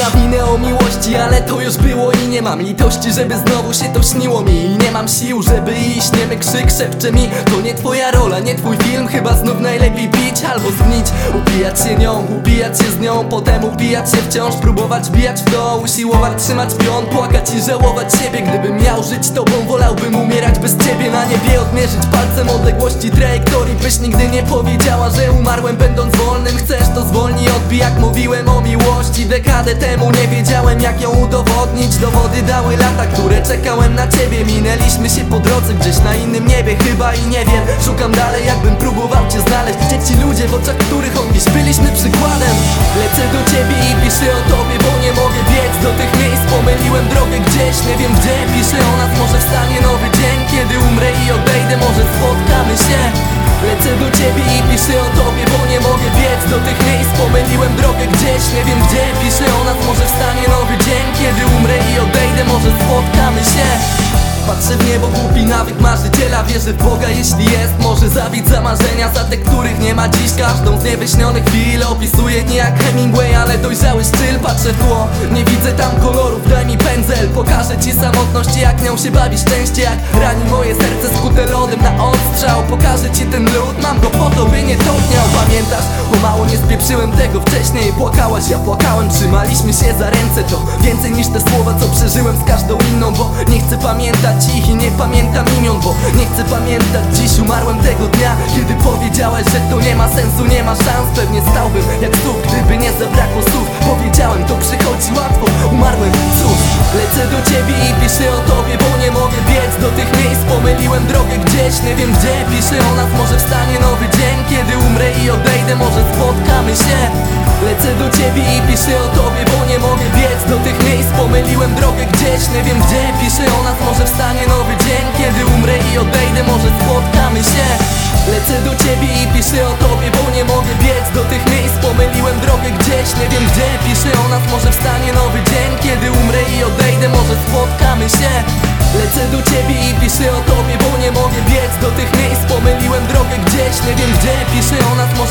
ma winę o miłości Ale to już było i nie mam litości Żeby znowu się to śniło mi. I nie mam sił, żeby iść Niemy krzyk szepcze mi. To nie twoja rola, nie twój film Chyba znów najlepiej pić albo zgnić. Upijać się nią, upijać się z nią Potem upijać się wciąż Próbować bijać w dół, usiłować trzymać pion Płakać i żałować siebie. Gdybym miał żyć tobą Wolałbym umierać bez ciebie. Na niebie odmierzyć palcem odległości trajektorii Byś nigdy nie powiedziała, że umarłem będąc wolnym. Chcesz to jak mówiłem o miłości. Dekadę temu nie wiedziałem jak ją udowodnić. Dowody dały lata, które czekałem na ciebie. Minęliśmy się po drodze gdzieś na innym niebie. Chyba i nie wiem, szukam dalej jakbym próbował cię znaleźć. Gdzie ci ludzie, w oczach których on byliśmy przykładem. Lecę do ciebie i piszę o tobie, bo nie mogę biec do tych miejsc. Pomyliłem drogę gdzieś, nie wiem gdzie. Piszę o Pomyliłem drogę gdzieś, nie wiem gdzie. Piszę o nas, może wstanie nowy dzień. Kiedy umrę i odejdę, może spotkamy się. Patrzę w niebo, głupi nawyk marzyciela. Wierzę w Boga, jeśli jest Może zabić za marzenia, za te, których nie ma dziś. Każdą z niewyśnionych chwil opisuję nie jak Hemingway Ale dojrzały styl, patrzę w tło Nie widzę tam kolorów, daj mi pędzel. Pokażę ci samotność, jak nią się bawi szczęście Jak rani moje serce skute lodem na odstrzał. Pokażę ci ten lód, mam go po to, by nie topniał. Pamiętasz, spieprzyłem tego wcześniej Płakałaś, ja płakałem, trzymaliśmy się za ręce To więcej niż te słowa, co przeżyłem z każdą inną Bo nie chcę pamiętać ich i nie pamiętam imion Bo nie chcę pamiętać, dziś umarłem tego dnia Kiedy powiedziałaś, że to nie ma sensu, nie ma szans. Pewnie stałbym jak stóp, gdyby nie zabrakło słów. Powiedziałem, to przychodzi łatwo, umarłem, cóż Lecę do ciebie i piszę o tobie, bo nie mogę biec do tych miejsc. Pomyliłem drogę gdzieś, nie wiem gdzie. Piszę o nas, może wstanie nowy dzień. Kiedy umrę i odejdę, może się Lecę do ciebie i piszę o tobie, bo nie mogę biec do tych miejsc. Pomyliłem drogę gdzieś, nie wiem gdzie. Piszę o nas, może wstanie nowy dzień. Kiedy umrę i odejdę, może spotkamy się. Lecę do ciebie i piszę o tobie, bo nie mogę biec do tych miejsc. Pomyliłem drogę gdzieś, nie wiem gdzie. Piszę o nas, może wstanie nowy dzień. Kiedy umrę i odejdę, może spotkamy się. Lecę do ciebie i piszę o tobie, bo nie mogę biec do tych miejsc. Pomyliłem drogę gdzieś, nie wiem gdzie. Piszę o nas, może